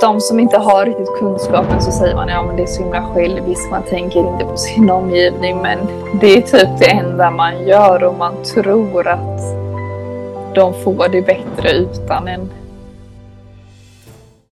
De som inte har riktigt kunskapen så säger man ja men det är så himla själviskt, man tänker inte på sin omgivning men det är typ det enda man gör och man tror att de får det bättre utan en.